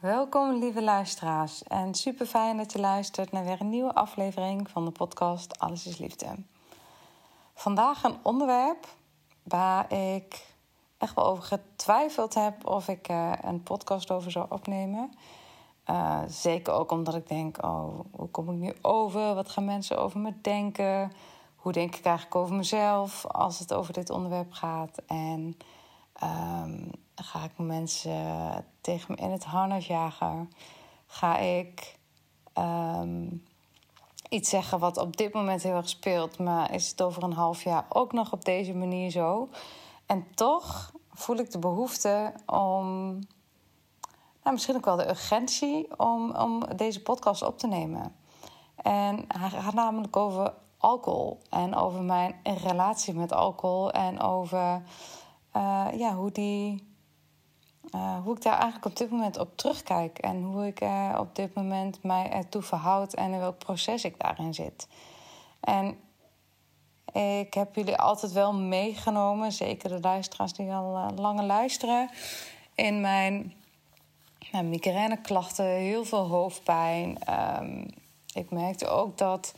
Welkom lieve luisteraars en super fijn dat je luistert naar weer een nieuwe aflevering van de podcast Alles is Liefde. Vandaag een onderwerp waar ik echt wel over getwijfeld heb of ik uh, een podcast over zou opnemen. Uh, zeker ook omdat ik denk, oh, hoe kom ik nu over? Wat gaan mensen over me denken? Hoe denk ik eigenlijk over mezelf als het over dit onderwerp gaat? En um, ga ik mensen tegen me in het harnas jagen? Ga ik um, iets zeggen wat op dit moment heel erg speelt, maar is het over een half jaar ook nog op deze manier zo? En toch voel ik de behoefte om, nou, misschien ook wel de urgentie om, om deze podcast op te nemen. En hij gaat namelijk over alcohol en over mijn relatie met alcohol en over uh, ja, hoe, die, uh, hoe ik daar eigenlijk op dit moment op terugkijk en hoe ik uh, op dit moment mij ertoe verhoud en in welk proces ik daarin zit. En ik heb jullie altijd wel meegenomen, zeker de luisteraars die al uh, langer luisteren, in mijn nou, migraineklachten, heel veel hoofdpijn. Um, ik merkte ook dat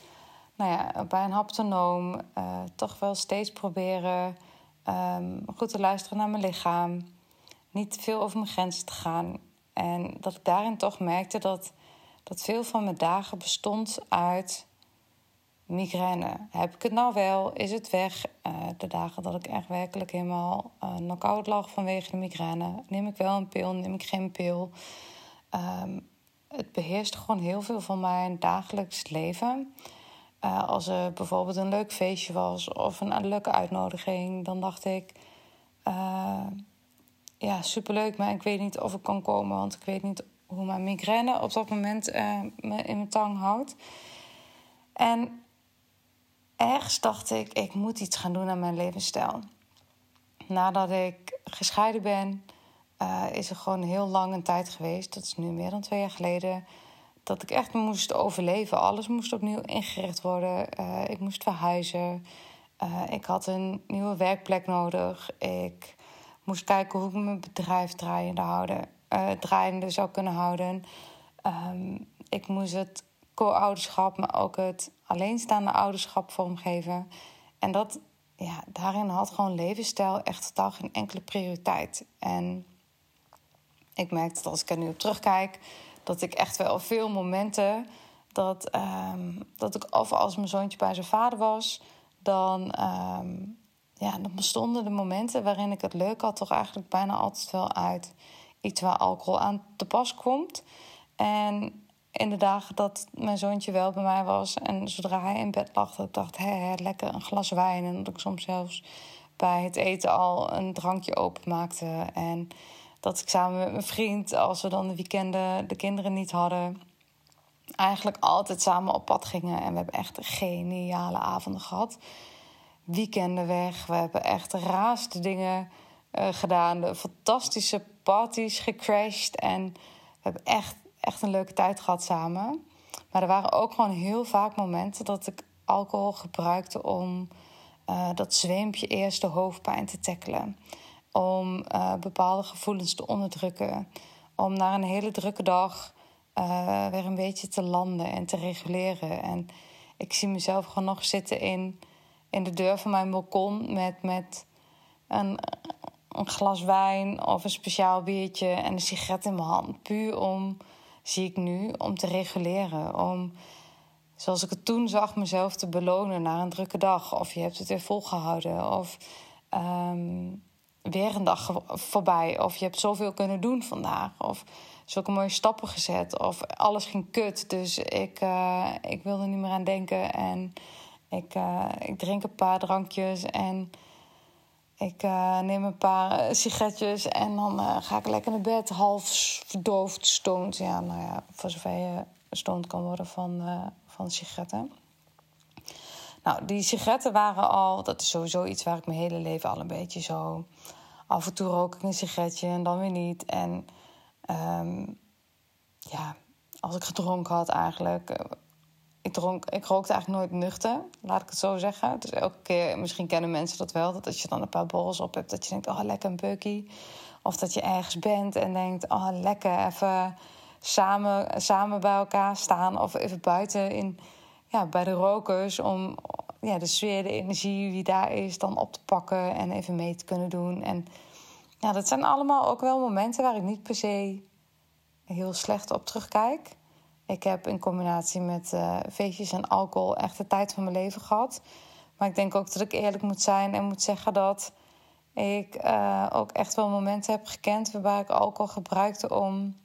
nou ja, bij een haptonoom toch wel steeds proberen um, goed te luisteren naar mijn lichaam, niet te veel over mijn grenzen te gaan. En dat ik daarin toch merkte dat, dat veel van mijn dagen bestond uit migraine. Heb ik het nou wel? Is het weg? Uh, de dagen dat ik echt werkelijk helemaal uh, knock-out lag vanwege de migraine. Neem ik wel een pil? Neem ik geen pil? Um, het beheerst gewoon heel veel van mijn dagelijks leven. Uh, als er bijvoorbeeld een leuk feestje was of een leuke uitnodiging, dan dacht ik: ja, superleuk, maar ik weet niet of ik kan komen, want ik weet niet hoe mijn migraine op dat moment uh, me in mijn tang houdt. En ergens dacht ik: ik moet iets gaan doen aan mijn levensstijl. Nadat ik gescheiden ben, is er gewoon heel lang een tijd geweest, dat is nu meer dan twee jaar geleden dat ik echt moest overleven. Alles moest opnieuw ingericht worden. Uh, ik moest verhuizen. Ik had een nieuwe werkplek nodig. Ik moest kijken hoe ik mijn bedrijf draaiende, houden, uh, draaiende zou kunnen houden. Um, ik moest het co-ouderschap, maar ook het alleenstaande ouderschap vormgeven. En dat, ja, daarin had gewoon levensstijl echt totaal geen enkele prioriteit. En ik merkte dat als ik er nu op terugkijk dat ik echt wel veel momenten dat, um, dat ik of als mijn zoontje bij zijn vader was, dan, um, ja, dan bestonden de momenten waarin ik het leuk had, toch eigenlijk bijna altijd wel uit iets waar alcohol aan te pas komt. En in de dagen dat mijn zoontje wel bij mij was en zodra hij in bed lag, dat ik dacht, hé, lekker een glas wijn. En dat ik soms zelfs bij het eten al een drankje openmaakte. En dat ik samen met mijn vriend, als we dan de weekenden de kinderen niet hadden, eigenlijk altijd samen op pad gingen. En we hebben echt geniale avonden gehad. Weekenden weg. We hebben echt raaste dingen uh, gedaan. Fantastische parties gecrashed. En we hebben echt, echt een leuke tijd gehad samen. Maar er waren ook gewoon heel vaak momenten dat ik alcohol gebruikte om uh, dat zweempje eerst de hoofdpijn te tackelen om uh, bepaalde gevoelens te onderdrukken. Om na een hele drukke dag weer een beetje te landen en te reguleren. En ik zie mezelf gewoon nog zitten in, in de deur van mijn balkon met, met een, een glas wijn of een speciaal biertje en een sigaret in mijn hand. Puur om, zie ik nu, om te reguleren. Om, zoals ik het toen zag, mezelf te belonen na een drukke dag. Of je hebt het weer volgehouden. Of ehm, weer een dag voorbij. Of je hebt zoveel kunnen doen vandaag. Of zulke mooie stappen gezet. Of alles ging kut. Dus ik, uh, ik wilde niet meer aan denken. En ik, uh, ik drink een paar drankjes. En ik uh, neem een paar sigaretjes. En dan ga ik lekker naar bed. Half verdoofd, stoned. Ja, nou ja, voor zover je stoned kan worden van, van sigaretten. Nou, die sigaretten waren al... Dat is sowieso iets waar ik mijn hele leven al een beetje zo... Af en toe rook ik een sigaretje en dan weer niet. En Um, ja, als ik gedronken had eigenlijk. Ik, dronk, ik rookte eigenlijk nooit nuchter, laat ik het zo zeggen. Dus elke keer, misschien kennen mensen dat wel, dat als je dan een paar borrels op hebt, dat je denkt, oh lekker een bukkie. Of dat je ergens bent en denkt, oh lekker even samen, samen bij elkaar staan. Of even buiten in, ja, bij de rokers om ja, de sfeer, de energie die daar is, dan op te pakken en even mee te kunnen doen. En ja, dat zijn allemaal ook wel momenten waar ik niet per se heel slecht op terugkijk. Ik heb in combinatie met feestjes en alcohol echt de tijd van mijn leven gehad. Maar ik denk ook dat ik eerlijk moet zijn en moet zeggen dat ik uh, ook echt wel momenten heb gekend waarbij ik alcohol gebruikte om,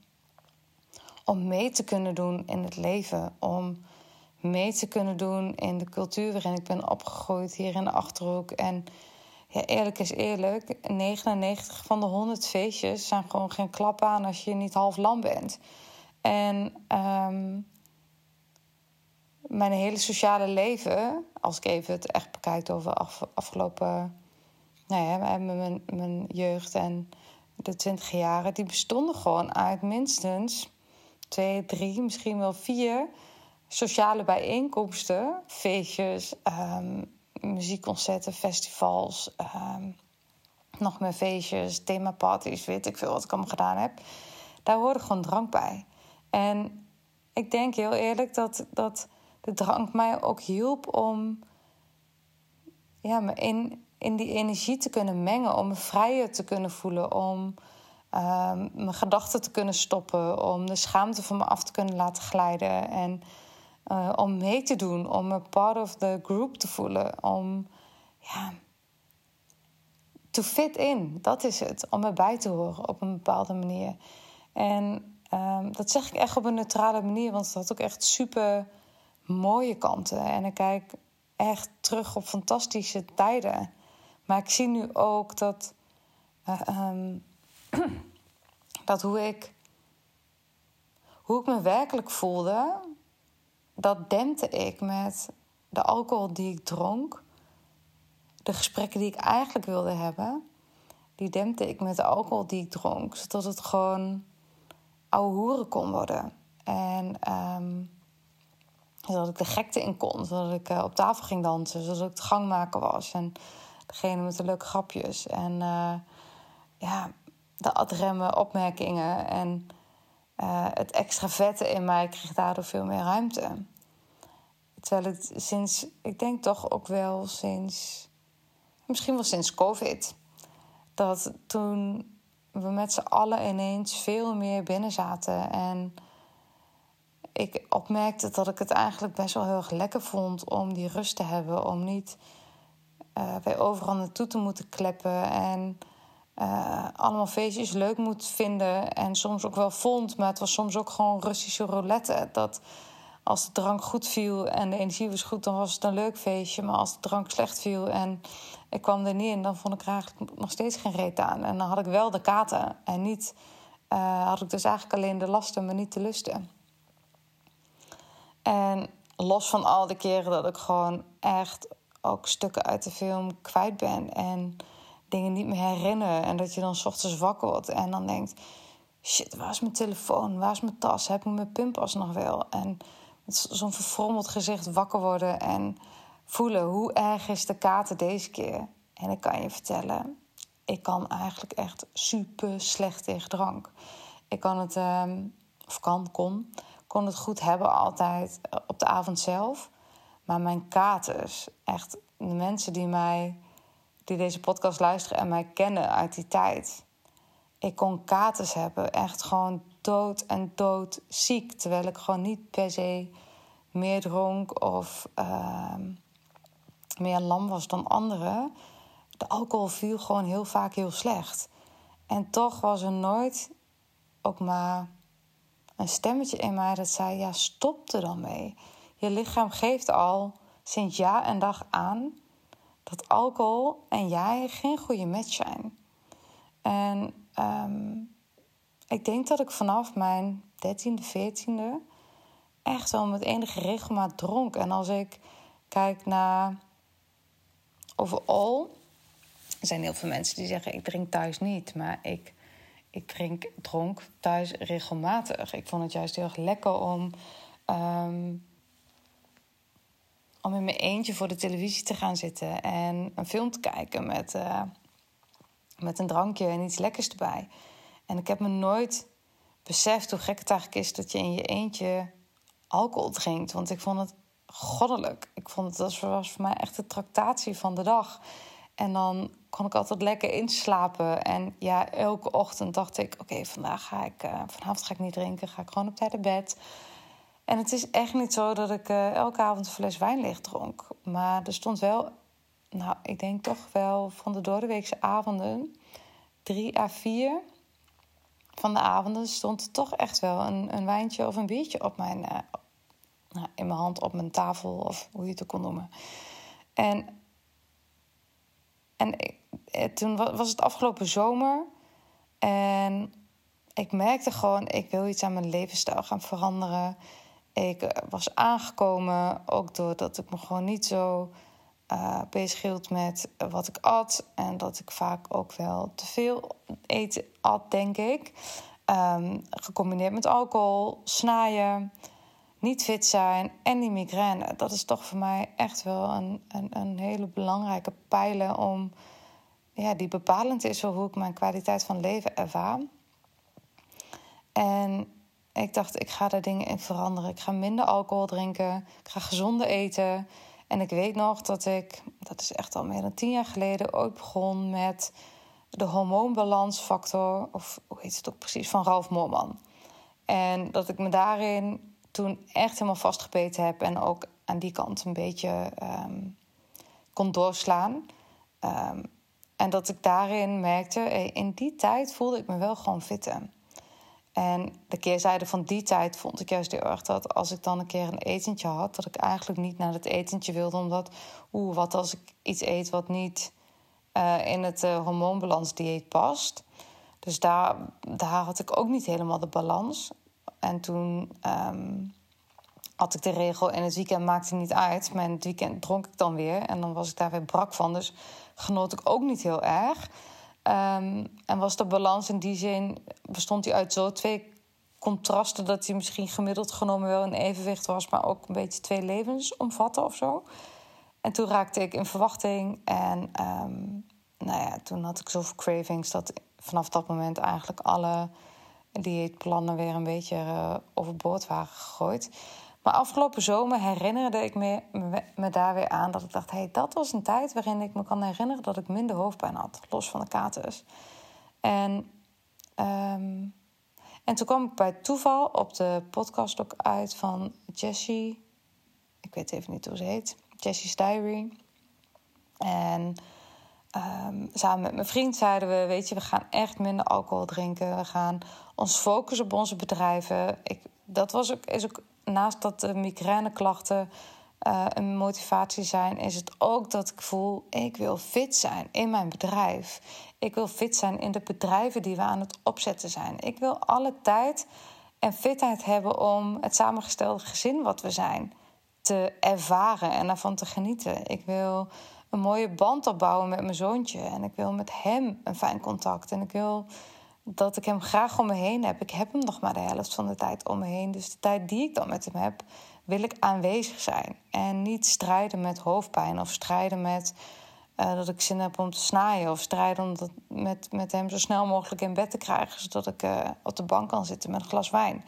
om mee te kunnen doen in het leven. Om mee te kunnen doen in de cultuur waarin ik ben opgegroeid hier in de achterhoek. En ja, eerlijk is eerlijk, 99 van de 100 feestjes zijn gewoon geen klap aan als je niet half lam bent. En um, mijn hele sociale leven, als ik even het echt bekijk over af, afgelopen nou ja, mijn, mijn jeugd en de twintig jaren, die bestonden gewoon uit minstens twee, drie, misschien wel vier sociale bijeenkomsten, feestjes, um, muziekconcerten, festivals, uh, nog meer feestjes, themaparties, weet ik veel wat ik allemaal gedaan heb. Daar hoorde gewoon drank bij. En ik denk heel eerlijk dat, dat de drank mij ook hielp om ja, me in, in die energie te kunnen mengen, om me vrijer te kunnen voelen, om uh, mijn gedachten te kunnen stoppen, om de schaamte van me af te kunnen laten glijden. En uh, om mee te doen, om een part of the group te voelen, om ja, to fit in. Dat is het, om erbij te horen op een bepaalde manier. En um, dat zeg ik echt op een neutrale manier, want het had ook echt super mooie kanten. En ik kijk echt terug op fantastische tijden. Maar ik zie nu ook dat, uh, um, dat hoe ik, hoe ik me werkelijk voelde, dat dempte ik met de alcohol die ik dronk. De gesprekken die ik eigenlijk wilde hebben, die dempte ik met de alcohol die ik dronk. Zodat het gewoon ouwe hoeren kon worden. En um, zodat ik de gekte in kon. Zodat ik uh, op tafel ging dansen. Zodat ik het gangmaker was. En degene met de leuke grapjes. En uh, ja, de adremme opmerkingen. En uh, het extraverte in mij kreeg daardoor veel meer ruimte. Terwijl het sinds, ik denk toch ook wel sinds, misschien wel sinds COVID, dat toen we met z'n allen ineens veel meer binnen zaten. En ik opmerkte dat ik het eigenlijk best wel heel erg lekker vond om die rust te hebben. Om niet uh, bij overal naartoe te moeten kleppen. En uh, allemaal feestjes leuk moet vinden. En soms ook wel vond, maar het was soms ook gewoon Russische roulette. Dat als de drank goed viel en de energie was goed, dan was het een leuk feestje. Maar als de drank slecht viel en ik kwam er niet in, dan vond ik er eigenlijk nog steeds geen reet aan. En dan had ik wel de katen en niet, uh, had ik dus eigenlijk alleen de lasten, maar niet de lusten. En los van al die keren dat ik gewoon echt ook stukken uit de film kwijt ben en dingen niet meer herinner. En dat je dan ochtends wakker wordt en dan denkt: shit, waar is mijn telefoon? Waar is mijn tas? Heb ik mijn pinpas nog wel? En zo'n verfrommeld gezicht wakker worden en voelen hoe erg is de kater deze keer. En ik kan je vertellen, ik kan eigenlijk echt super slecht tegen drank. Ik kan het, ehm, of kan, kon, kon het goed hebben altijd op de avond zelf. Maar mijn katers, echt de mensen die mij die deze podcast luisteren en mij kennen uit die tijd. Ik kon katers hebben, echt gewoon dood en dood ziek. Terwijl ik gewoon niet per se meer dronk of ehm, meer lam was dan anderen. De alcohol viel gewoon heel vaak heel slecht. En toch was er nooit ook maar een stemmetje in mij dat zei: ja, stop er dan mee. Je lichaam geeft al sinds jaar en dag aan dat alcohol en jij geen goede match zijn. En ehm, ik denk dat ik vanaf mijn 13e, 14e echt wel met enige regelmaat dronk. En als ik kijk naar overal, er zijn heel veel mensen die zeggen: ik drink thuis niet, maar ik ik drink dronk thuis regelmatig. Ik vond het juist heel erg lekker om, um, om in mijn eentje voor de televisie te gaan zitten en een film te kijken met, uh, met een drankje en iets lekkers erbij. En ik heb me nooit beseft hoe gek het eigenlijk is dat je in je eentje alcohol drinkt. Want ik vond het goddelijk. Ik vond het, dat was voor mij echt de tractatie van de dag. En dan kon ik altijd lekker inslapen. En ja, elke ochtend dacht ik: oké, vandaag ga ik, uh, vanavond ga ik niet drinken, ga ik gewoon op tijd naar bed. En het is echt niet zo dat ik uh, elke avond een fles wijn leeg dronk. Maar er stond wel, nou, ik denk toch wel van de doordeweekse avonden, drie à vier van de avonden stond toch echt wel een, een wijntje of een biertje op mijn, uh, nou, in mijn hand, op mijn tafel of hoe je het ook kon noemen. En en eh, toen was het afgelopen zomer. En ik merkte gewoon, ik wil iets aan mijn levensstijl gaan veranderen. Ik eh, was aangekomen, ook doordat ik me gewoon niet zo uh, bezig hield met wat ik at. En dat ik vaak ook wel te veel eten at, denk ik. Um, gecombineerd met alcohol, snijden niet fit zijn en die migraine. Dat is toch voor mij echt wel een, een, een hele belangrijke pijler om, ja, die bepalend is voor hoe ik mijn kwaliteit van leven ervaar. En ik dacht, ik ga daar dingen in veranderen. Ik ga minder alcohol drinken. Ik ga gezonder eten. En ik weet nog dat ik, dat is echt al meer dan tien jaar geleden, ooit begon met de hormoonbalansfactor, of hoe heet het ook precies, van Ralf Moorman. En dat ik me daarin toen echt helemaal vastgebeten heb en ook aan die kant een beetje um, kon doorslaan. Um, en dat ik daarin merkte, in die tijd voelde ik me wel gewoon fitter. En de keerzijde van die tijd vond ik juist heel erg dat als ik dan een keer een etentje had, dat ik eigenlijk niet naar het etentje wilde, omdat, oeh, wat als ik iets eet wat niet uh, in het uh, hormoonbalansdieet past. Dus daar, daar had ik ook niet helemaal de balans. En toen had ik de regel: in het weekend maakte het niet uit. Maar in het weekend dronk ik dan weer. En dan was ik daar weer brak van. Dus genoot ik ook niet heel erg. Um, en was de balans in die zin, bestond die uit zo twee contrasten. dat hij misschien gemiddeld genomen wel in evenwicht was. maar ook een beetje twee levens omvatte of zo. En toen raakte ik in verwachting. En um, nou ja, toen had ik zoveel cravings dat vanaf dat moment eigenlijk alle dieetplannen weer een beetje uh, overboord waren gegooid. Maar afgelopen zomer herinnerde ik me, me, daar weer aan dat ik dacht: hé, hey, dat was een tijd waarin ik me kan herinneren dat ik minder hoofdpijn had, los van de katers. En, um, en toen kwam ik bij toeval op de podcast ook uit van Jessie. Ik weet even niet hoe ze heet. Jessie's Diary. En um, samen met mijn vriend zeiden we: Weet je, we gaan echt minder alcohol drinken. We gaan ons focussen op onze bedrijven. Ik, dat was ook, is ook naast dat de migraineklachten uh, een motivatie zijn, is het ook dat ik voel: ik wil fit zijn in mijn bedrijf. Ik wil fit zijn in de bedrijven die we aan het opzetten zijn. Ik wil alle tijd en fitheid hebben om het samengestelde gezin wat we zijn te ervaren en ervan te genieten. Ik wil een mooie band opbouwen met mijn zoontje. En ik wil met hem een fijn contact. En ik wil dat ik hem graag om me heen heb. Ik heb hem nog maar de helft van de tijd om me heen. Dus de tijd die ik dan met hem heb, wil ik aanwezig zijn. En niet strijden met hoofdpijn of strijden met uh, dat ik zin heb om te snijden. Of strijden om dat met, met hem zo snel mogelijk in bed te krijgen. Zodat ik uh, op de bank kan zitten met een glas wijn.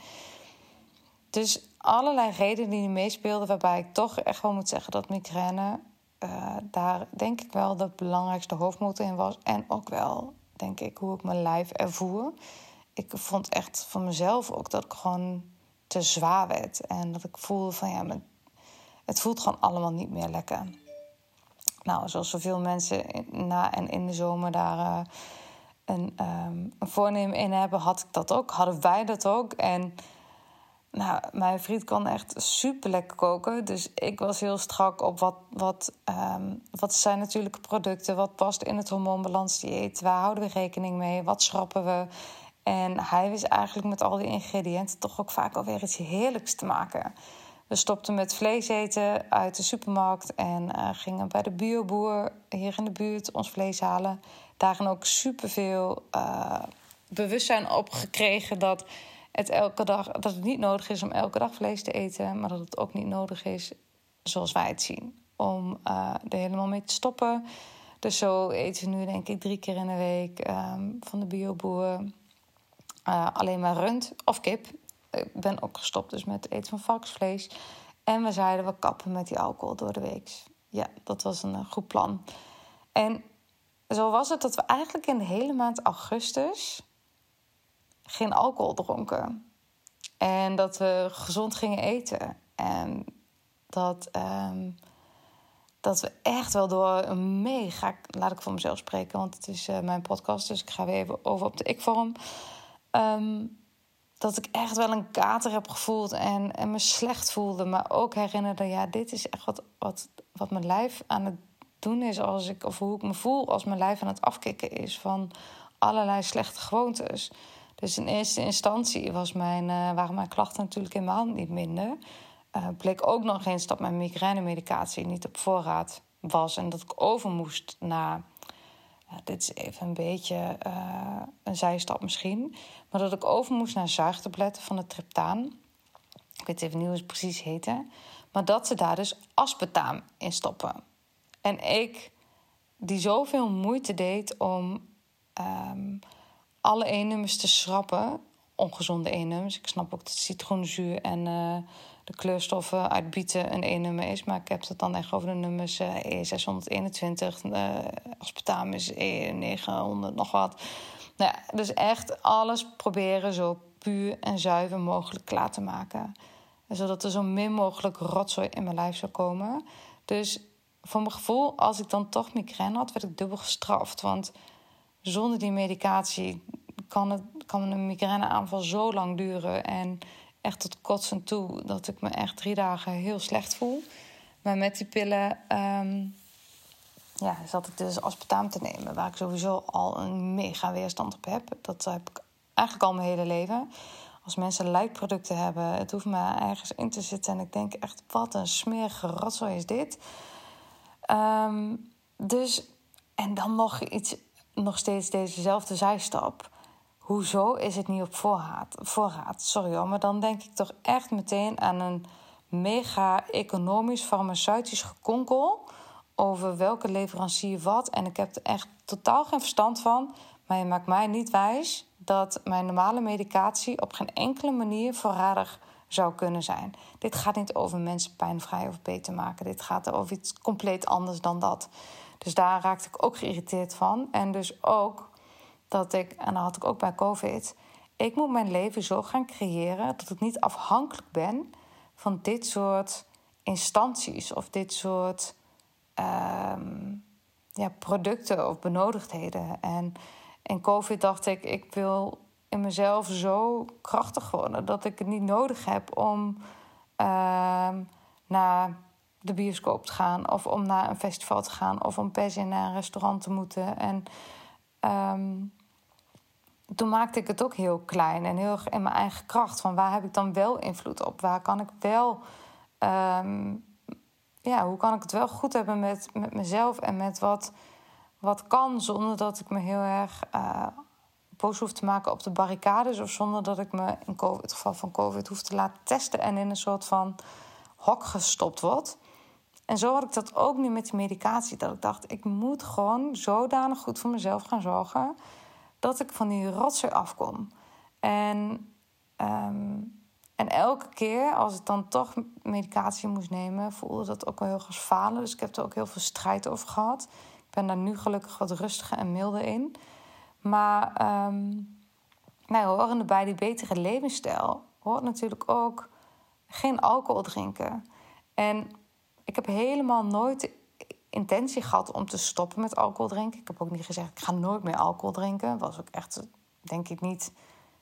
Dus allerlei redenen die meespeelden, waarbij ik toch echt wel moet zeggen dat migraine uh, daar denk ik wel de belangrijkste hoofdmotor in was. En ook wel, denk ik, hoe ik mijn lijf ervoer. Ik vond echt van mezelf ook dat ik gewoon te zwaar werd. En dat ik voelde van ja, het voelt gewoon allemaal niet meer lekker. Nou, zoals zoveel mensen na en in de zomer daar uh, een, um, een voornemen in hebben, had ik dat ook. Hadden wij dat ook. En nou, mijn vriend kan echt super lekker koken. Dus ik was heel strak op wat, wat, um, wat zijn natuurlijke producten. Wat past in het hormoonbalans dieet. Waar houden we rekening mee? Wat schrappen we? En hij wist eigenlijk met al die ingrediënten toch ook vaak alweer iets heerlijks te maken. We stopten met vlees eten uit de supermarkt en uh, gingen bij de bioboer hier in de buurt ons vlees halen. Daarin ook superveel uh, bewustzijn op gekregen dat het elke dag dat het niet nodig is om elke dag vlees te eten, maar dat het ook niet nodig is zoals wij het zien om uh, er helemaal mee te stoppen. Dus zo eten we nu denk ik drie keer in de week um, van de bioboer uh, alleen maar rund of kip. Ik ben ook gestopt dus met het eten van varkensvlees. En we zeiden we kappen met die alcohol door de week. Ja, dat was een uh, goed plan. En zo was het dat we eigenlijk in de hele maand augustus geen alcohol dronken. En dat we gezond gingen eten. En dat, um, dat we echt wel door een mega... Laat ik voor mezelf spreken, want het is uh, mijn podcast. Dus ik ga weer even over op de ik-vorm. Um, dat ik echt wel een kater heb gevoeld en, en me slecht voelde. Maar ook herinnerde, ja, dit is echt wat, wat, wat mijn lijf aan het doen is. Als ik, of hoe ik me voel als mijn lijf aan het afkicken is van allerlei slechte gewoontes. Dus in eerste instantie was mijn, uh, waren mijn klachten natuurlijk helemaal niet minder. Uh, bleek ook nog eens dat mijn migrainemedicatie niet op voorraad was. En dat ik over moest naar dit is even een beetje uh, een zijstap misschien. Maar dat ik over moest naar zuigtabletten van de triptaan. Ik weet even niet hoe het precies heette. Maar dat ze daar dus aspartaam in stoppen. En ik, die zoveel moeite deed om um, alle E-nummers te schrappen. Ongezonde E-nummers. Ik snap ook dat citroenzuur en uh, de kleurstoffen uit bieten een E-nummer is. Maar ik heb het dan echt over de nummers uh, E621, uh, aspartaam is E900, nog wat. Nou ja, dus echt alles proberen zo puur en zuiver mogelijk klaar te maken. Zodat er zo min mogelijk rotzooi in mijn lijf zou komen. Dus voor mijn gevoel, als ik dan toch migraine had, werd ik dubbel gestraft. Want zonder die medicatie kan, het, kan een migraineaanval zo lang duren. En echt tot kotsen toe dat ik me echt drie dagen heel slecht voel. Maar met die pillen um, ja, zat ik dus aspartaam te nemen, waar ik sowieso al een mega weerstand op heb. Dat heb ik eigenlijk al mijn hele leven. Als mensen lijkproducten hebben, het hoeft me ergens in te zitten en ik denk echt, wat een smerige is dit. Um, dus, en dan nog iets, nog steeds dezezelfde zijstap hoezo is het niet op voorraad? voorraad? Sorry hoor, maar dan denk ik toch echt meteen aan een mega economisch farmaceutisch gekonkel over welke leverancier wat. En ik heb er echt totaal geen verstand van. Maar je maakt mij niet wijs dat mijn normale medicatie op geen enkele manier voorradig zou kunnen zijn. Dit gaat niet over mensen pijnvrij of beter maken. Dit gaat over iets compleet anders dan dat. Dus daar raakte ik ook geïrriteerd van. En dus ook dat ik, en dat had ik ook bij COVID, ik moet mijn leven zo gaan creëren dat ik niet afhankelijk ben van dit soort instanties of dit soort um, ja, producten of benodigdheden. En in COVID dacht ik, ik wil in mezelf zo krachtig worden dat ik het niet nodig heb om uh, naar de bioscoop te gaan of om naar een festival te gaan of om per se naar een restaurant te moeten. En um, toen maakte ik het ook heel klein en heel in mijn eigen kracht. Van waar heb ik dan wel invloed op? Waar kan ik wel. Um, ja, hoe kan ik het wel goed hebben met, met mezelf en met wat, wat kan, zonder dat ik me heel erg uh, boos hoef te maken op de barricades. Of zonder dat ik me in COVID, het geval van COVID hoef te laten testen en in een soort van hok gestopt word. En zo had ik dat ook nu met die medicatie. Dat ik dacht, ik moet gewoon zodanig goed voor mezelf gaan zorgen dat ik van die rotzooi afkom. En um, En elke keer als ik dan toch medicatie moest nemen, voelde dat ook wel heel erg falen. Dus ik heb er ook heel veel strijd over gehad. Ik ben daar nu gelukkig wat rustiger en milder in. Maar um, nou, horende bij die betere levensstijl hoort natuurlijk ook geen alcohol drinken. En ik heb helemaal nooit de intentie gehad om te stoppen met alcohol drinken. Ik heb ook niet gezegd, ik ga nooit meer alcohol drinken. Dat was ook echt, denk ik, niet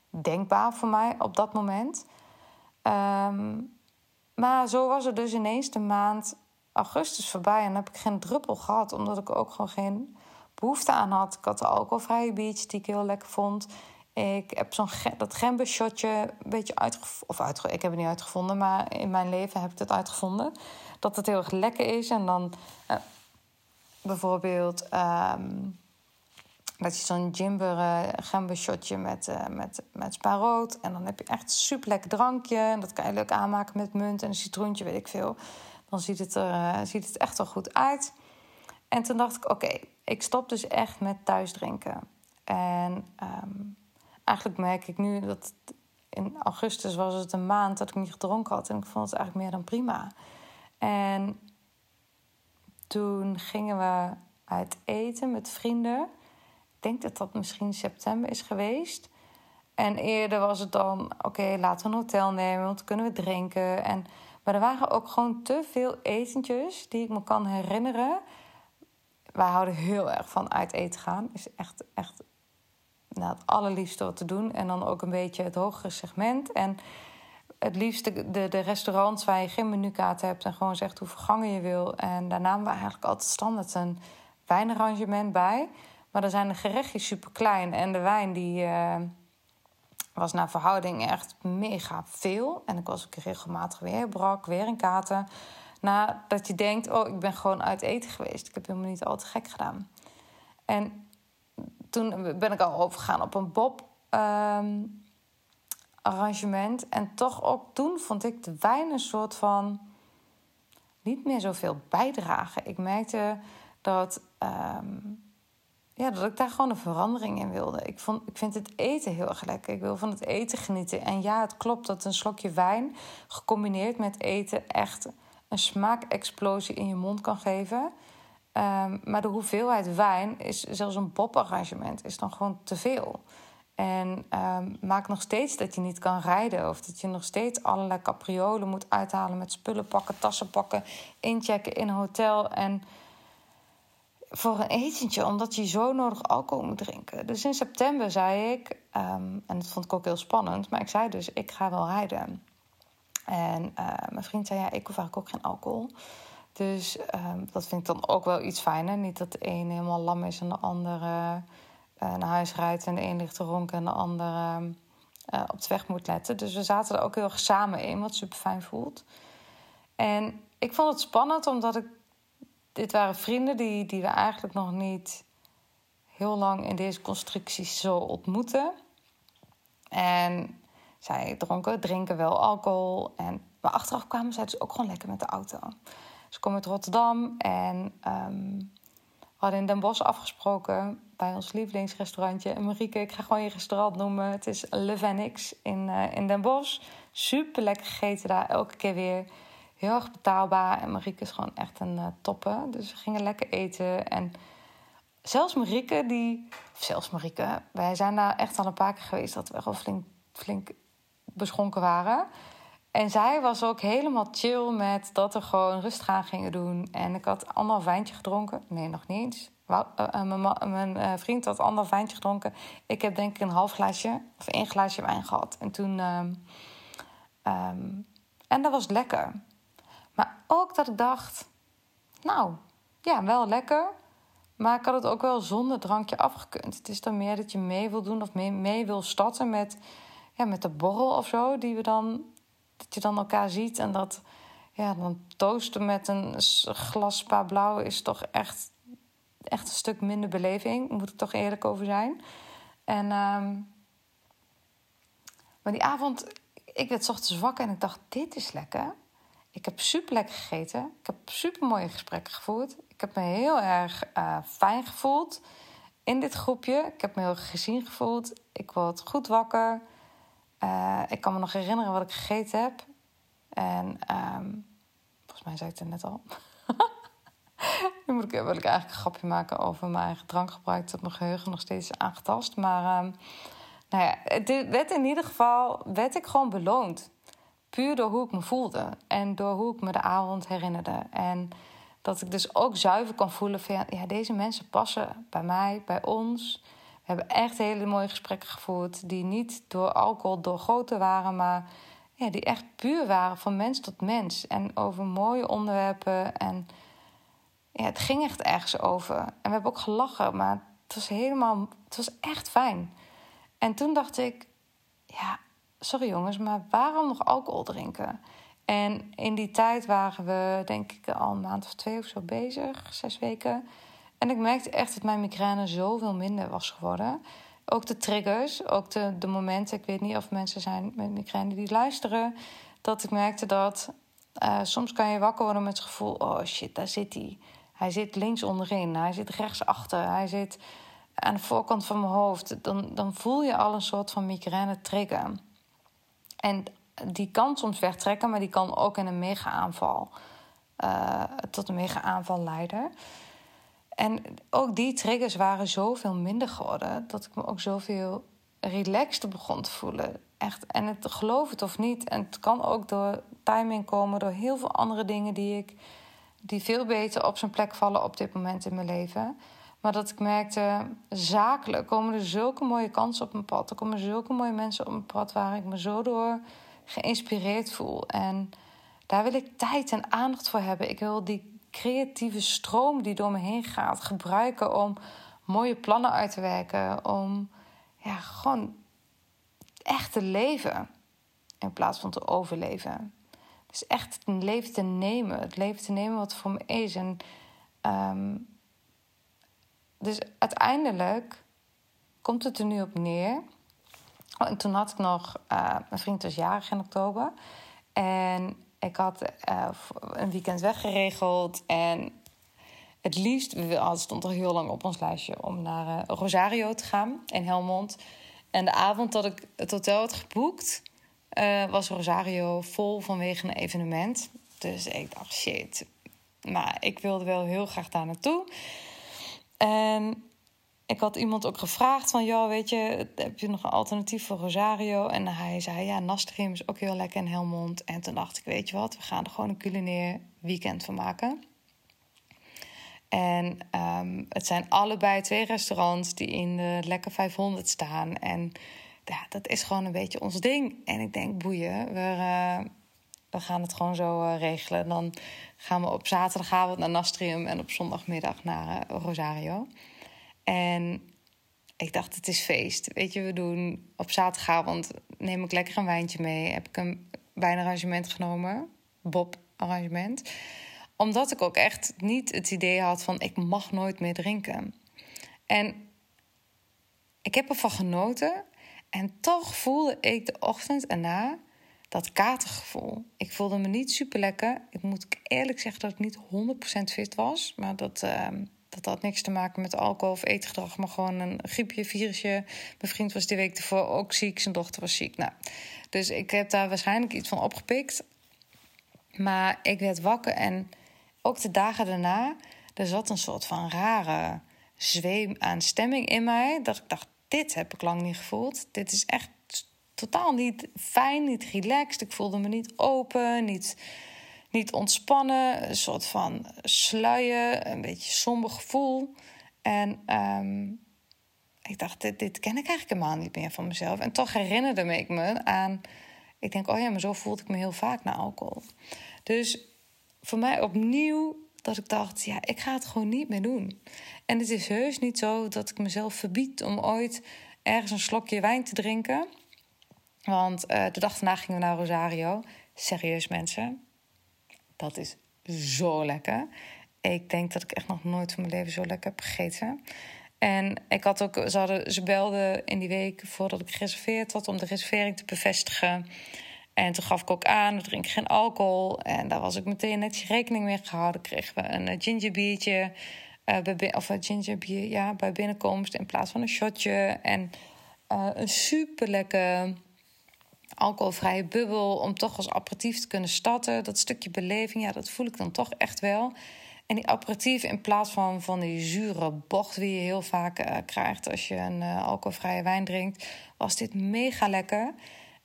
denkbaar voor mij op dat moment. Ehm, maar zo was er dus ineens de maand augustus voorbij en heb ik geen druppel gehad, omdat ik ook gewoon geen behoefte aan had. Ik had de alcoholvrije beach die ik heel lekker vond. Ik heb zo'n dat gember shotje een beetje uitgevonden. Of uitge ik heb het niet uitgevonden, maar in mijn leven heb ik het uitgevonden. Dat het heel erg lekker is. En dan uh, bijvoorbeeld um, dat je zo'n Jimber uh, gember shotje met, uh, met, met spaarrood. En dan heb je echt een super lekker drankje. En dat kan je leuk aanmaken met munt en een citroentje, weet ik veel. Dan ziet het er ziet het echt wel goed uit. En toen dacht ik, oké, ik stop dus echt met thuis drinken. En um, eigenlijk merk ik nu dat in augustus was het een maand dat ik niet gedronken had. En ik vond het eigenlijk meer dan prima. En toen gingen we uit eten met vrienden. Ik denk dat dat misschien september is geweest. En eerder was het dan, oké, laten we een hotel nemen, want dan kunnen we drinken. En, maar er waren ook gewoon te veel etentjes die ik me kan herinneren. Wij houden heel erg van uit eten gaan. Is echt, echt nou, het allerliefste wat te doen. En dan ook een beetje het hogere segment. En het liefste de, de restaurants waar je geen menukaart hebt en gewoon zegt hoeveel gangen je wil. En daar namen we eigenlijk altijd standaard een wijnarrangement bij. Maar dan zijn de gerechtjes super klein en de wijn die uh, was naar verhouding echt mega veel. En ik was ook regelmatig weer brak, weer in katen. Nadat je denkt, oh, ik ben gewoon uit eten geweest. Ik heb helemaal niet al te gek gedaan. En toen ben ik al overgegaan op een Bob ehm, arrangement. En toch ook toen vond ik de wijn een soort van niet meer zoveel bijdragen. Ik merkte dat, ehm, ja, dat ik daar gewoon een verandering in wilde. Ik, vond, ik vind het eten heel erg lekker. Ik wil van het eten genieten. En ja, het klopt dat een slokje wijn gecombineerd met eten echt een smaakexplosie in je mond kan geven. Um, maar de hoeveelheid wijn is zelfs een poparrangement is dan gewoon te veel. En um, maakt nog steeds dat je niet kan rijden. Of dat je nog steeds allerlei capriolen moet uithalen met spullen pakken, tassen pakken, inchecken in een hotel. En voor een etentje, omdat je zo nodig alcohol moet drinken. Dus in september zei ik, um, en dat vond ik ook heel spannend, maar ik zei dus: ik ga wel rijden. En uh, mijn vriend zei: ja, ik hoef eigenlijk ook geen alcohol. Dus um, dat vind ik dan ook wel iets fijner. Niet dat de een helemaal lam is en de andere uh, naar huis rijdt en de een ligt te ronken en de andere uh, op de weg moet letten. Dus we zaten er ook heel erg samen in, wat super fijn voelt. En ik vond het spannend omdat ik. Dit waren vrienden die, die we eigenlijk nog niet heel lang in deze constructies zo ontmoeten. En zij dronken, drinken wel alcohol. En, maar achteraf kwamen zij dus ook gewoon lekker met de auto. Ze komen uit Rotterdam en um, we hadden in Den Bosch afgesproken bij ons lievelingsrestaurantje. En Marieke, ik ga gewoon je restaurant noemen. Het is Le in, uh, in Den Bosch. Super lekker gegeten daar, elke keer weer. Heel erg betaalbaar. En Marieke is gewoon echt een uh, toppe. Dus we gingen lekker eten. En zelfs Marieke, die... Of zelfs Marieke, wij zijn daar echt al een paar keer geweest... dat we wel flink, flink beschonken waren... En zij was ook helemaal chill met dat we gewoon rustig aan gingen doen. En ik had anderhalf wijntje gedronken. Nee, nog niet eens. Uh, mijn, uh, vriend had anderhalf wijntje gedronken. Ik heb denk ik een half glaasje of één glaasje wijn gehad. En toen... Um, um, en dat was lekker. Maar ook dat ik dacht... Nou, ja, wel lekker. Maar ik had het ook wel zonder drankje afgekund. Het is dan meer dat je mee wil doen of mee, mee wil starten met, ja, met de borrel of zo... die we dan dat je dan elkaar ziet en dat ja, dan toosten met een glas spa blauw is toch echt, echt een stuk minder beleving. Moet ik toch eerlijk over zijn. En, um, maar die avond, ik werd ochtends wakker en ik dacht: dit is lekker. Ik heb super lekker gegeten. Ik heb super mooie gesprekken gevoerd. Ik heb me heel erg uh, fijn gevoeld in dit groepje. Ik heb me heel gezien gevoeld. Ik word goed wakker. Uh, ik kan me nog herinneren wat ik gegeten heb. En um, volgens mij zei ik het net al. nu moet ik, wil ik eigenlijk een grapje maken over mijn eigen drankgebruik. Dat mijn geheugen nog steeds aangetast. Maar um, nou ja, het werd in ieder geval werd ik gewoon beloond. Puur door hoe ik me voelde. En door hoe ik me de avond herinnerde. En dat ik dus ook zuiver kan voelen van... ja, deze mensen passen bij mij, bij ons... We hebben echt hele mooie gesprekken gevoerd. Die niet door alcohol doorgoten waren, maar ja, die echt puur waren van mens tot mens. En over mooie onderwerpen. En ja, het ging echt ergens over. En we hebben ook gelachen, maar het was helemaal. Het was echt fijn. En toen dacht ik, ja, sorry jongens, maar waarom nog alcohol drinken? En in die tijd waren we, denk ik, al een maand of twee of zo bezig, zes weken. En ik merkte echt dat mijn migraine zoveel minder was geworden. Ook de triggers, ook de, de momenten. Ik weet niet of mensen zijn met migraine die luisteren. Dat ik merkte dat uh, soms kan je wakker worden met het gevoel: oh shit, daar zit hij. Hij zit links onderin, hij zit rechts achter, hij zit aan de voorkant van mijn hoofd. Dan, dan voel je al een soort van migraine trigger. En die kan soms wegtrekken, maar die kan ook in een mega-aanval uh, tot een mega-aanval leiden. En ook die triggers waren zoveel minder geworden dat ik me ook zoveel relaxter begon te voelen. Echt. En het geloof het of niet. En het kan ook door timing komen, door heel veel andere dingen die ik die veel beter op zijn plek vallen op dit moment in mijn leven. Maar dat ik merkte, zakelijk komen er zulke mooie kansen op mijn pad. Er komen zulke mooie mensen op mijn pad waar ik me zo door geïnspireerd voel. En daar wil ik tijd en aandacht voor hebben. Ik wil die creatieve stroom die door me heen gaat gebruiken om mooie plannen uit te werken. Om ja, gewoon echt te leven in plaats van te overleven. Dus echt het leven te nemen. Het leven te nemen wat voor me is. En, um, dus uiteindelijk komt het er nu op neer. Oh, en toen had ik nog... Uh, mijn vriend was jarig in oktober. En ik had uh, een weekend weggeregeld en het liefst, het stond er heel lang op ons lijstje om naar uh, Rosario te gaan in Helmond. En de avond dat ik het hotel had geboekt, uh, was Rosario vol vanwege een evenement. Dus ik dacht, shit. Maar ik wilde wel heel graag daar naartoe. En ik had iemand ook gevraagd van, joh, weet je, heb je nog een alternatief voor Rosario? En hij zei, ja, Nastrim is ook heel lekker in Helmond. En toen dacht ik, weet je wat, we gaan er gewoon een culinair weekend van maken. En um, het zijn allebei twee restaurants die in de Lekker 500 staan. En ja, dat is gewoon een beetje ons ding. En ik denk, boeien, we, uh, we gaan het gewoon zo uh, regelen. Dan gaan we op zaterdagavond naar Nastrium en op zondagmiddag naar uh, Rosario. En ik dacht, het is feest. Weet je, we doen op zaterdagavond neem ik lekker een wijntje mee. Heb ik een wijnarrangement genomen. Bob arrangement. Omdat ik ook echt niet het idee had van ik mag nooit meer drinken. En ik heb ervan genoten. En toch voelde ik de ochtend erna dat katergevoel. Ik voelde me niet super lekker. Ik moet eerlijk zeggen dat ik niet 100% fit was. Maar dat, uh, dat had niks te maken met alcohol of eetgedrag, maar gewoon een griepje, virusje. Mijn vriend was die week ervoor ook ziek, zijn dochter was ziek. Nou, dus ik heb daar waarschijnlijk iets van opgepikt. Maar ik werd wakker en ook de dagen daarna, er zat een soort van rare zweem aan stemming in mij. Dat ik dacht, dit heb ik lang niet gevoeld. Dit is echt totaal niet fijn, niet relaxed. Ik voelde me niet open, niet niet ontspannen, een soort van sluien, een beetje somber gevoel. En um, ik dacht, dit, dit ken ik eigenlijk helemaal niet meer van mezelf. En toch herinnerde ik me aan, ik denk, oh ja, maar zo voelde ik me heel vaak na alcohol. Dus voor mij opnieuw dat ik dacht, ja, ik ga het gewoon niet meer doen. En het is heus niet zo dat ik mezelf verbied om ooit ergens een slokje wijn te drinken. Want uh, de dag daarna gingen we naar Rosario. Serieus mensen, dat is zo lekker. Ik denk dat ik echt nog nooit van mijn leven zo lekker heb gegeten. En ik had ook, ze, hadden, ze belden in die week voordat ik gereserveerd had om de reservering te bevestigen. En toen gaf ik ook aan, we drinken geen alcohol. En daar was ik meteen netjes rekening mee gehouden. Kregen we een gingerbiertje, uh, bij, of een gingerbier, ja, bij binnenkomst in plaats van een shotje. En uh, een super lekker alcoholvrije bubbel om toch als aperitief te kunnen starten. Dat stukje beleving, ja, dat voel ik dan toch echt wel. En die aperitief in plaats van van die zure bocht die je heel vaak uh, krijgt als je een uh, alcoholvrije wijn drinkt, was dit mega lekker.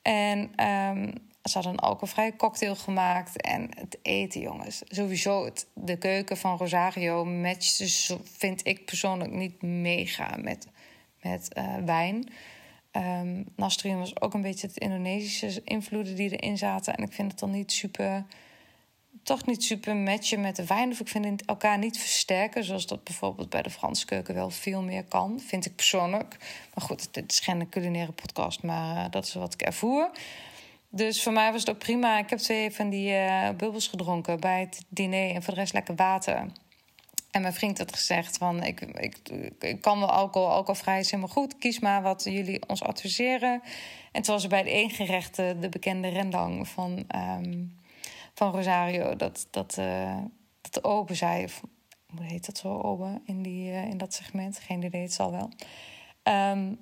En um, ze hadden een alcoholvrije cocktail gemaakt. En het eten, jongens. Sowieso de keuken van Rosario matcht vind ik persoonlijk niet mega met, met uh, wijn. Um, Nastrium was ook een beetje het Indonesische invloeden die erin zaten. En ik vind het dan niet super toch niet super matchen met de wijn. Of ik vind elkaar niet versterken. Zoals dat bijvoorbeeld bij de Franse keuken wel veel meer kan. Vind ik persoonlijk. Maar goed, het is geen culinaire podcast. Maar uh, dat is wat ik ervoer. Dus voor mij was het ook prima. Ik heb twee van die uh, bubbels gedronken bij het diner. En voor de rest lekker water. En mijn vriend had gezegd van... Ik, ik, ik kan wel alcohol, alcoholvrij is helemaal goed. Kies maar wat jullie ons adviseren. En toen was er bij de één gerecht de bekende rendang van... Um, van Rosario. Dat, dat, uh, dat de open zei, hoe heet dat zo, open in, die, uh, in dat segment? Geen idee, het zal wel. Um,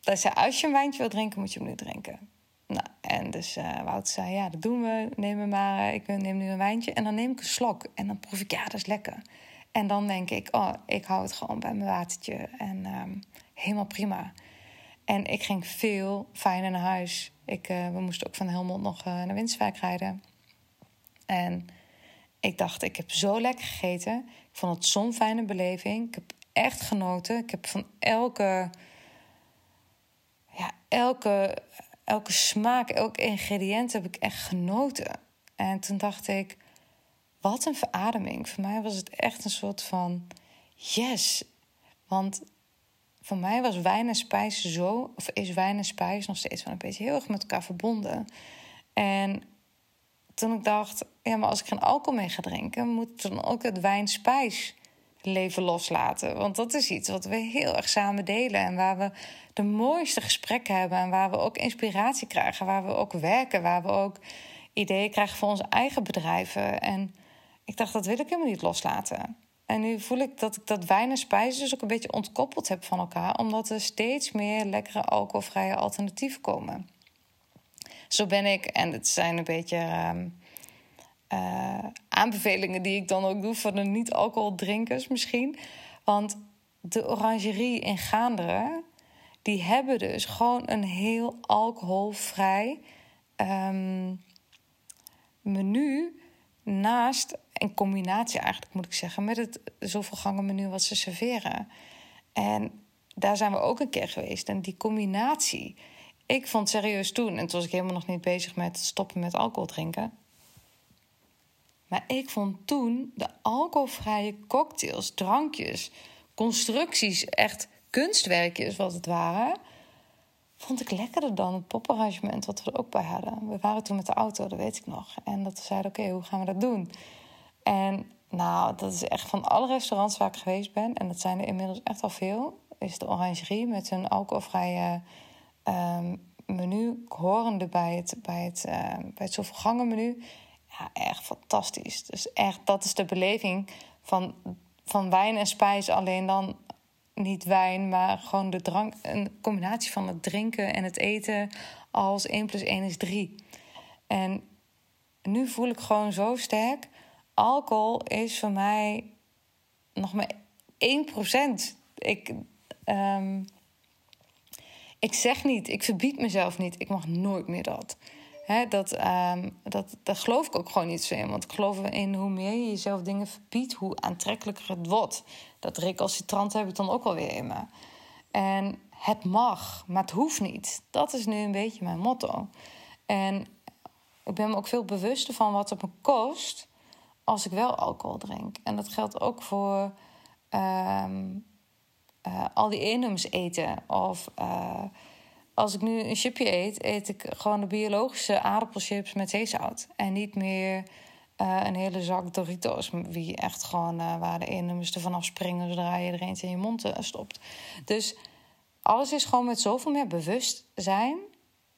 dat zei, als je een wijntje wil drinken, moet je hem nu drinken. Nou, en dus uh, Wout zei, ja, dat doen we. Neem maar, ik neem nu een wijntje. En dan neem ik een slok. En dan proef ik, ja, dat is lekker. En dan denk ik, oh, ik hou het gewoon bij mijn watertje. En um, helemaal prima. En ik ging veel fijner naar huis. Ik, uh, we moesten ook van Helmond nog uh, naar Winswijk rijden. En ik dacht, ik heb zo lekker gegeten. Ik vond het zo'n fijne beleving. Ik heb echt genoten. Ik heb van elke, ja, elke, elke smaak, elk ingrediënt heb ik echt genoten. En toen dacht ik, wat een verademing. Voor mij was het echt een soort van yes. Want voor mij was wijn en spijs zo, of is wijn en spijs nog steeds wel een beetje heel erg met elkaar verbonden. En toen ik dacht, ja, maar als ik geen alcohol mee ga drinken, moet ik dan ook het wijn-spijs leven loslaten. Want dat is iets wat we heel erg samen delen en waar we de mooiste gesprekken hebben en waar we ook inspiratie krijgen, waar we ook werken, waar we ook ideeën krijgen voor onze eigen bedrijven. En ik dacht, dat wil ik helemaal niet loslaten. En nu voel ik dat ik dat wijn en spijs dus ook een beetje ontkoppeld heb van elkaar, omdat er steeds meer lekkere alcoholvrije alternatieven komen. Zo ben ik, en het zijn een beetje uh, uh, aanbevelingen die ik dan ook doe voor de niet-alcoholdrinkers misschien. Want de orangerie in Gaanderen, die hebben dus gewoon een heel alcoholvrij um, menu naast, in combinatie eigenlijk moet ik zeggen, met het zoveel gangen menu wat ze serveren. En daar zijn we ook een keer geweest. En die combinatie, ik vond serieus toen, en toen was ik helemaal nog niet bezig met stoppen met alcohol drinken. Maar ik vond toen de alcoholvrije cocktails, drankjes, constructies, echt kunstwerkjes wat het waren. Vond ik lekkerder dan het poparrangement wat we er ook bij hadden. We waren toen met de auto, dat weet ik nog. En dat we zeiden, oké, hoe gaan we dat doen? En nou, dat is echt van alle restaurants waar ik geweest ben... en dat zijn er inmiddels echt al veel... is de Orangerie met hun alcoholvrije um, menu... horende bij het, bij het, uh, bij het zoveel gangen menu ja, echt fantastisch. Dus echt, dat is de beleving van, van wijn en spijs. Alleen dan niet wijn, maar gewoon de drank. Een combinatie van het drinken en het eten als 1 plus 1 is 3. En nu voel ik gewoon zo sterk. Alcohol is voor mij nog maar 1%. Ik, um, ik zeg niet, ik verbied mezelf niet. Ik mag nooit meer dat dat, um, dat, dat geloof ik ook gewoon niet zo in. Want ik geloof in hoe meer je jezelf dingen verbiedt, hoe aantrekkelijker het wordt. Dat recalcitrant heb ik dan ook alweer in me. En het mag, maar het hoeft niet. Dat is nu een beetje mijn motto. En ik ben me ook veel bewuster van wat het me kost als ik wel alcohol drink. En dat geldt ook voor um, uh, al die eenums eten of... Uh, als ik nu een chipje eet, eet ik gewoon de biologische aardappelchips met zeezout. En niet meer uh, een hele zak Doritos, wie echt gewoon waar de ene er vanaf springen zodra je er eentje in je mond stopt. Dus alles is gewoon met zoveel meer bewustzijn.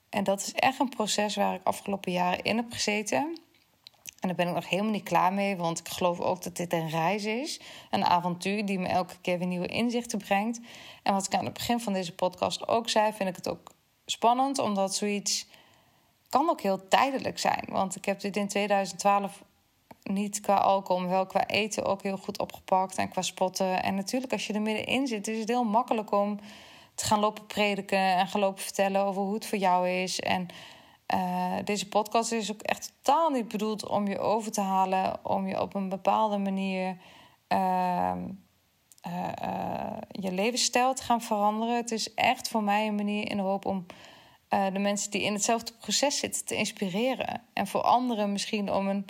En dat is echt een proces waar ik afgelopen jaren in heb gezeten. En daar ben ik nog helemaal niet klaar mee, want ik geloof ook dat dit een reis is. Een avontuur die me elke keer weer nieuwe inzichten brengt. En wat ik aan het begin van deze podcast ook zei, vind ik het ook spannend, omdat zoiets kan ook heel tijdelijk zijn. Want ik heb dit in 2012 niet qua alcohol, maar wel qua eten ook heel goed opgepakt. En qua spotten. En natuurlijk, als je er middenin zit, is het heel makkelijk om te gaan lopen prediken en gaan lopen vertellen over hoe het voor jou is. En uh, deze podcast is ook echt totaal niet bedoeld om je over te halen, om je op een bepaalde manier uh, uh, je levensstijl te gaan veranderen. Het is echt voor mij een manier in de hoop om de mensen die in hetzelfde proces zitten te inspireren. En voor anderen misschien om een,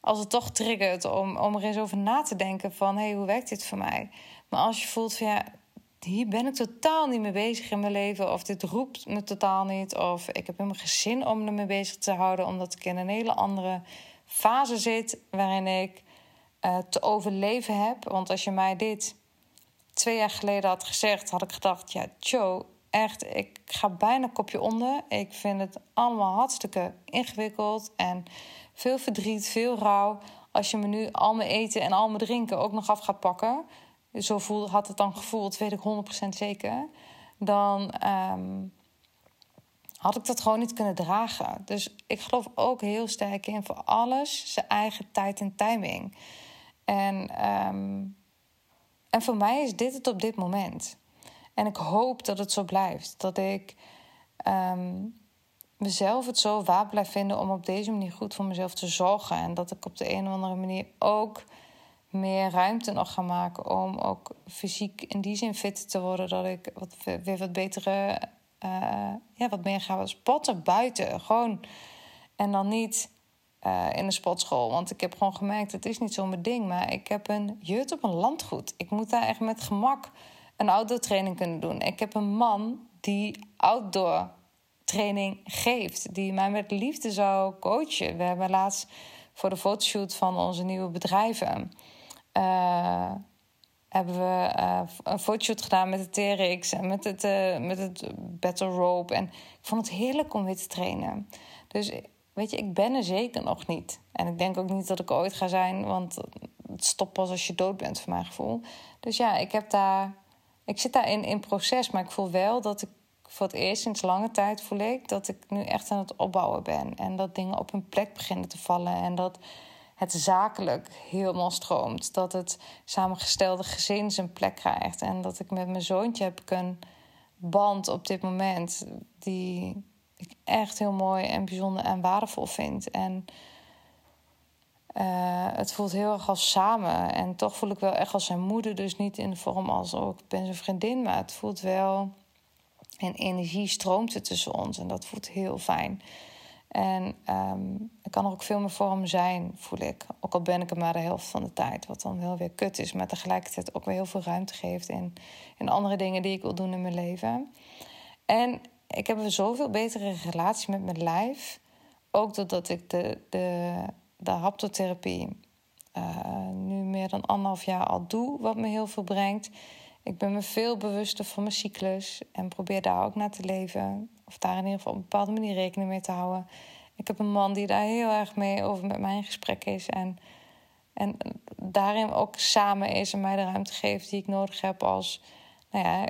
als het toch triggert, om, om er eens over na te denken van hé, hey, hoe werkt dit voor mij? Maar als je voelt van ja, hier ben ik totaal niet mee bezig in mijn leven. Of dit roept me totaal niet. Of ik heb helemaal geen zin om ermee bezig te houden. Omdat ik in een hele andere fase zit. Waarin ik uh, te overleven heb. Want als je mij dit twee jaar geleden had gezegd, had ik gedacht: ja, Joe, echt, ik ga bijna kopje onder. Ik vind het allemaal hartstikke ingewikkeld. En veel verdriet, veel rouw. Als je me nu al mijn eten en al mijn drinken ook nog af gaat pakken zo voel, had het dan gevoeld, weet ik 100% zeker. Dan ehm, had ik dat gewoon niet kunnen dragen. Dus ik geloof ook heel sterk in voor alles zijn eigen tijd en timing. En, ehm, en voor mij is dit het op dit moment. En ik hoop dat het zo blijft. Dat ik ehm, mezelf het zo waar blijf vinden om op deze manier goed voor mezelf te zorgen. En dat ik op de een of andere manier ook meer ruimte nog gaan maken om ook fysiek in die zin fit te worden. Dat ik wat, weer wat betere, uh, ja, wat meer ga spotten buiten. Gewoon. En dan niet uh, in een sportschool. Want ik heb gewoon gemerkt, het is niet zo mijn ding. Maar ik heb een jut op een landgoed. Ik moet daar echt met gemak een outdoor training kunnen doen. Ik heb een man die outdoor training geeft. Die mij met liefde zou coachen. We hebben laatst voor de fotoshoot van onze nieuwe bedrijven uh, hebben we uh, een fotoshoot gedaan met de TRX en met het, uh, met het Battle Rope. En ik vond het heerlijk om weer te trainen. Dus weet je, ik ben er zeker nog niet. En ik denk ook niet dat ik ooit ga zijn, want het stopt pas als je dood bent, voor mijn gevoel. Dus ja, ik heb daar. Ik zit daarin in proces, maar ik voel wel dat ik voor het eerst sinds lange tijd voel ik dat ik nu echt aan het opbouwen ben. En dat dingen op hun plek beginnen te vallen. En dat het zakelijk helemaal stroomt. Dat het samengestelde gezin zijn plek krijgt. En dat ik met mijn zoontje heb een band op dit moment die ik echt heel mooi en bijzonder en waardevol vind. En uh, het voelt heel erg als samen. En toch voel ik wel echt als zijn moeder. Dus niet in de vorm als oh, ik ben zijn vriendin. Maar het voelt wel. En energie stroomt er tussen ons. En dat voelt heel fijn. En um, ik kan er ook veel meer voor zijn, voel ik. Ook al ben ik er maar de helft van de tijd. Wat dan wel weer kut is, maar tegelijkertijd ook weer heel veel ruimte geeft in, in andere dingen die ik wil doen in mijn leven. En ik heb een zoveel betere relatie met mijn lijf. Ook doordat ik de, de, de haptotherapie uh, nu meer dan anderhalf jaar al doe, wat me heel veel brengt. Ik ben me veel bewuster van mijn cyclus en probeer daar ook naar te leven. Of daar in ieder geval op een bepaalde manier rekening mee te houden. Ik heb een man die daar heel erg mee over met mij in gesprek is. En, en daarin ook samen is en mij de ruimte geeft die ik nodig heb als, nou ja,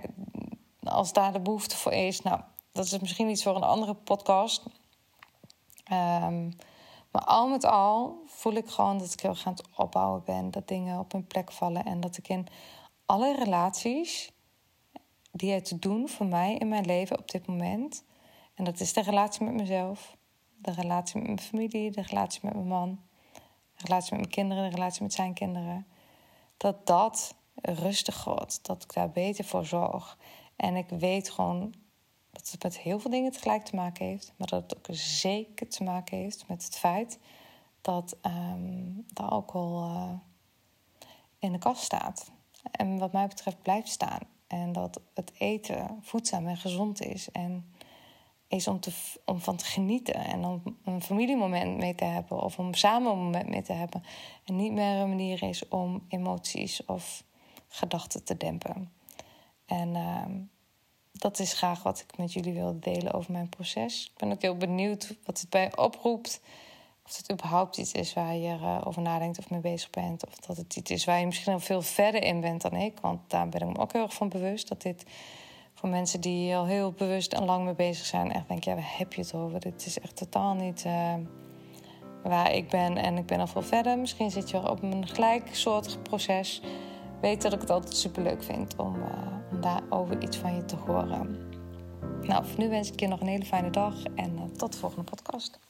als daar de behoefte voor is. Nou, dat is misschien iets voor een andere podcast. Um, maar al met al voel ik gewoon dat ik heel erg het opbouwen ben. Dat dingen op hun plek vallen. En dat ik in alle relaties die te doen voor mij in mijn leven op dit moment. En dat is de relatie met mezelf, de relatie met mijn familie, de relatie met mijn man, de relatie met mijn kinderen, de relatie met zijn kinderen. Dat dat rustig wordt, dat ik daar beter voor zorg. En ik weet gewoon dat het met heel veel dingen tegelijk te maken heeft, maar dat het ook zeker te maken heeft met het feit dat um, de alcohol uh, in de kast staat. En wat mij betreft blijft staan. En dat het eten voedzaam en gezond is. En is om, te, om van te genieten. En om een familiemoment mee te hebben. Of om samen een moment mee te hebben. En niet meer een manier is om emoties of gedachten te dempen. En uh, dat is graag wat ik met jullie wilde delen over mijn proces. Ik ben ook heel benieuwd wat het bij oproept. Of het überhaupt iets is waar je uh, over nadenkt of mee bezig bent. Of dat het iets is waar je misschien al veel verder in bent dan ik. Want daar ben ik me ook heel erg van bewust dat dit voor mensen die al heel bewust en lang mee bezig zijn, echt denk, ja, waar heb je het over? Dit is echt totaal niet uh, waar ik ben en ik ben al veel verder. Misschien zit je op een gelijksoortig proces. Weet dat ik het altijd super leuk vind om, uh, om daarover iets van je te horen. Nou, voor nu wens ik je nog een hele fijne dag en uh, tot de volgende podcast.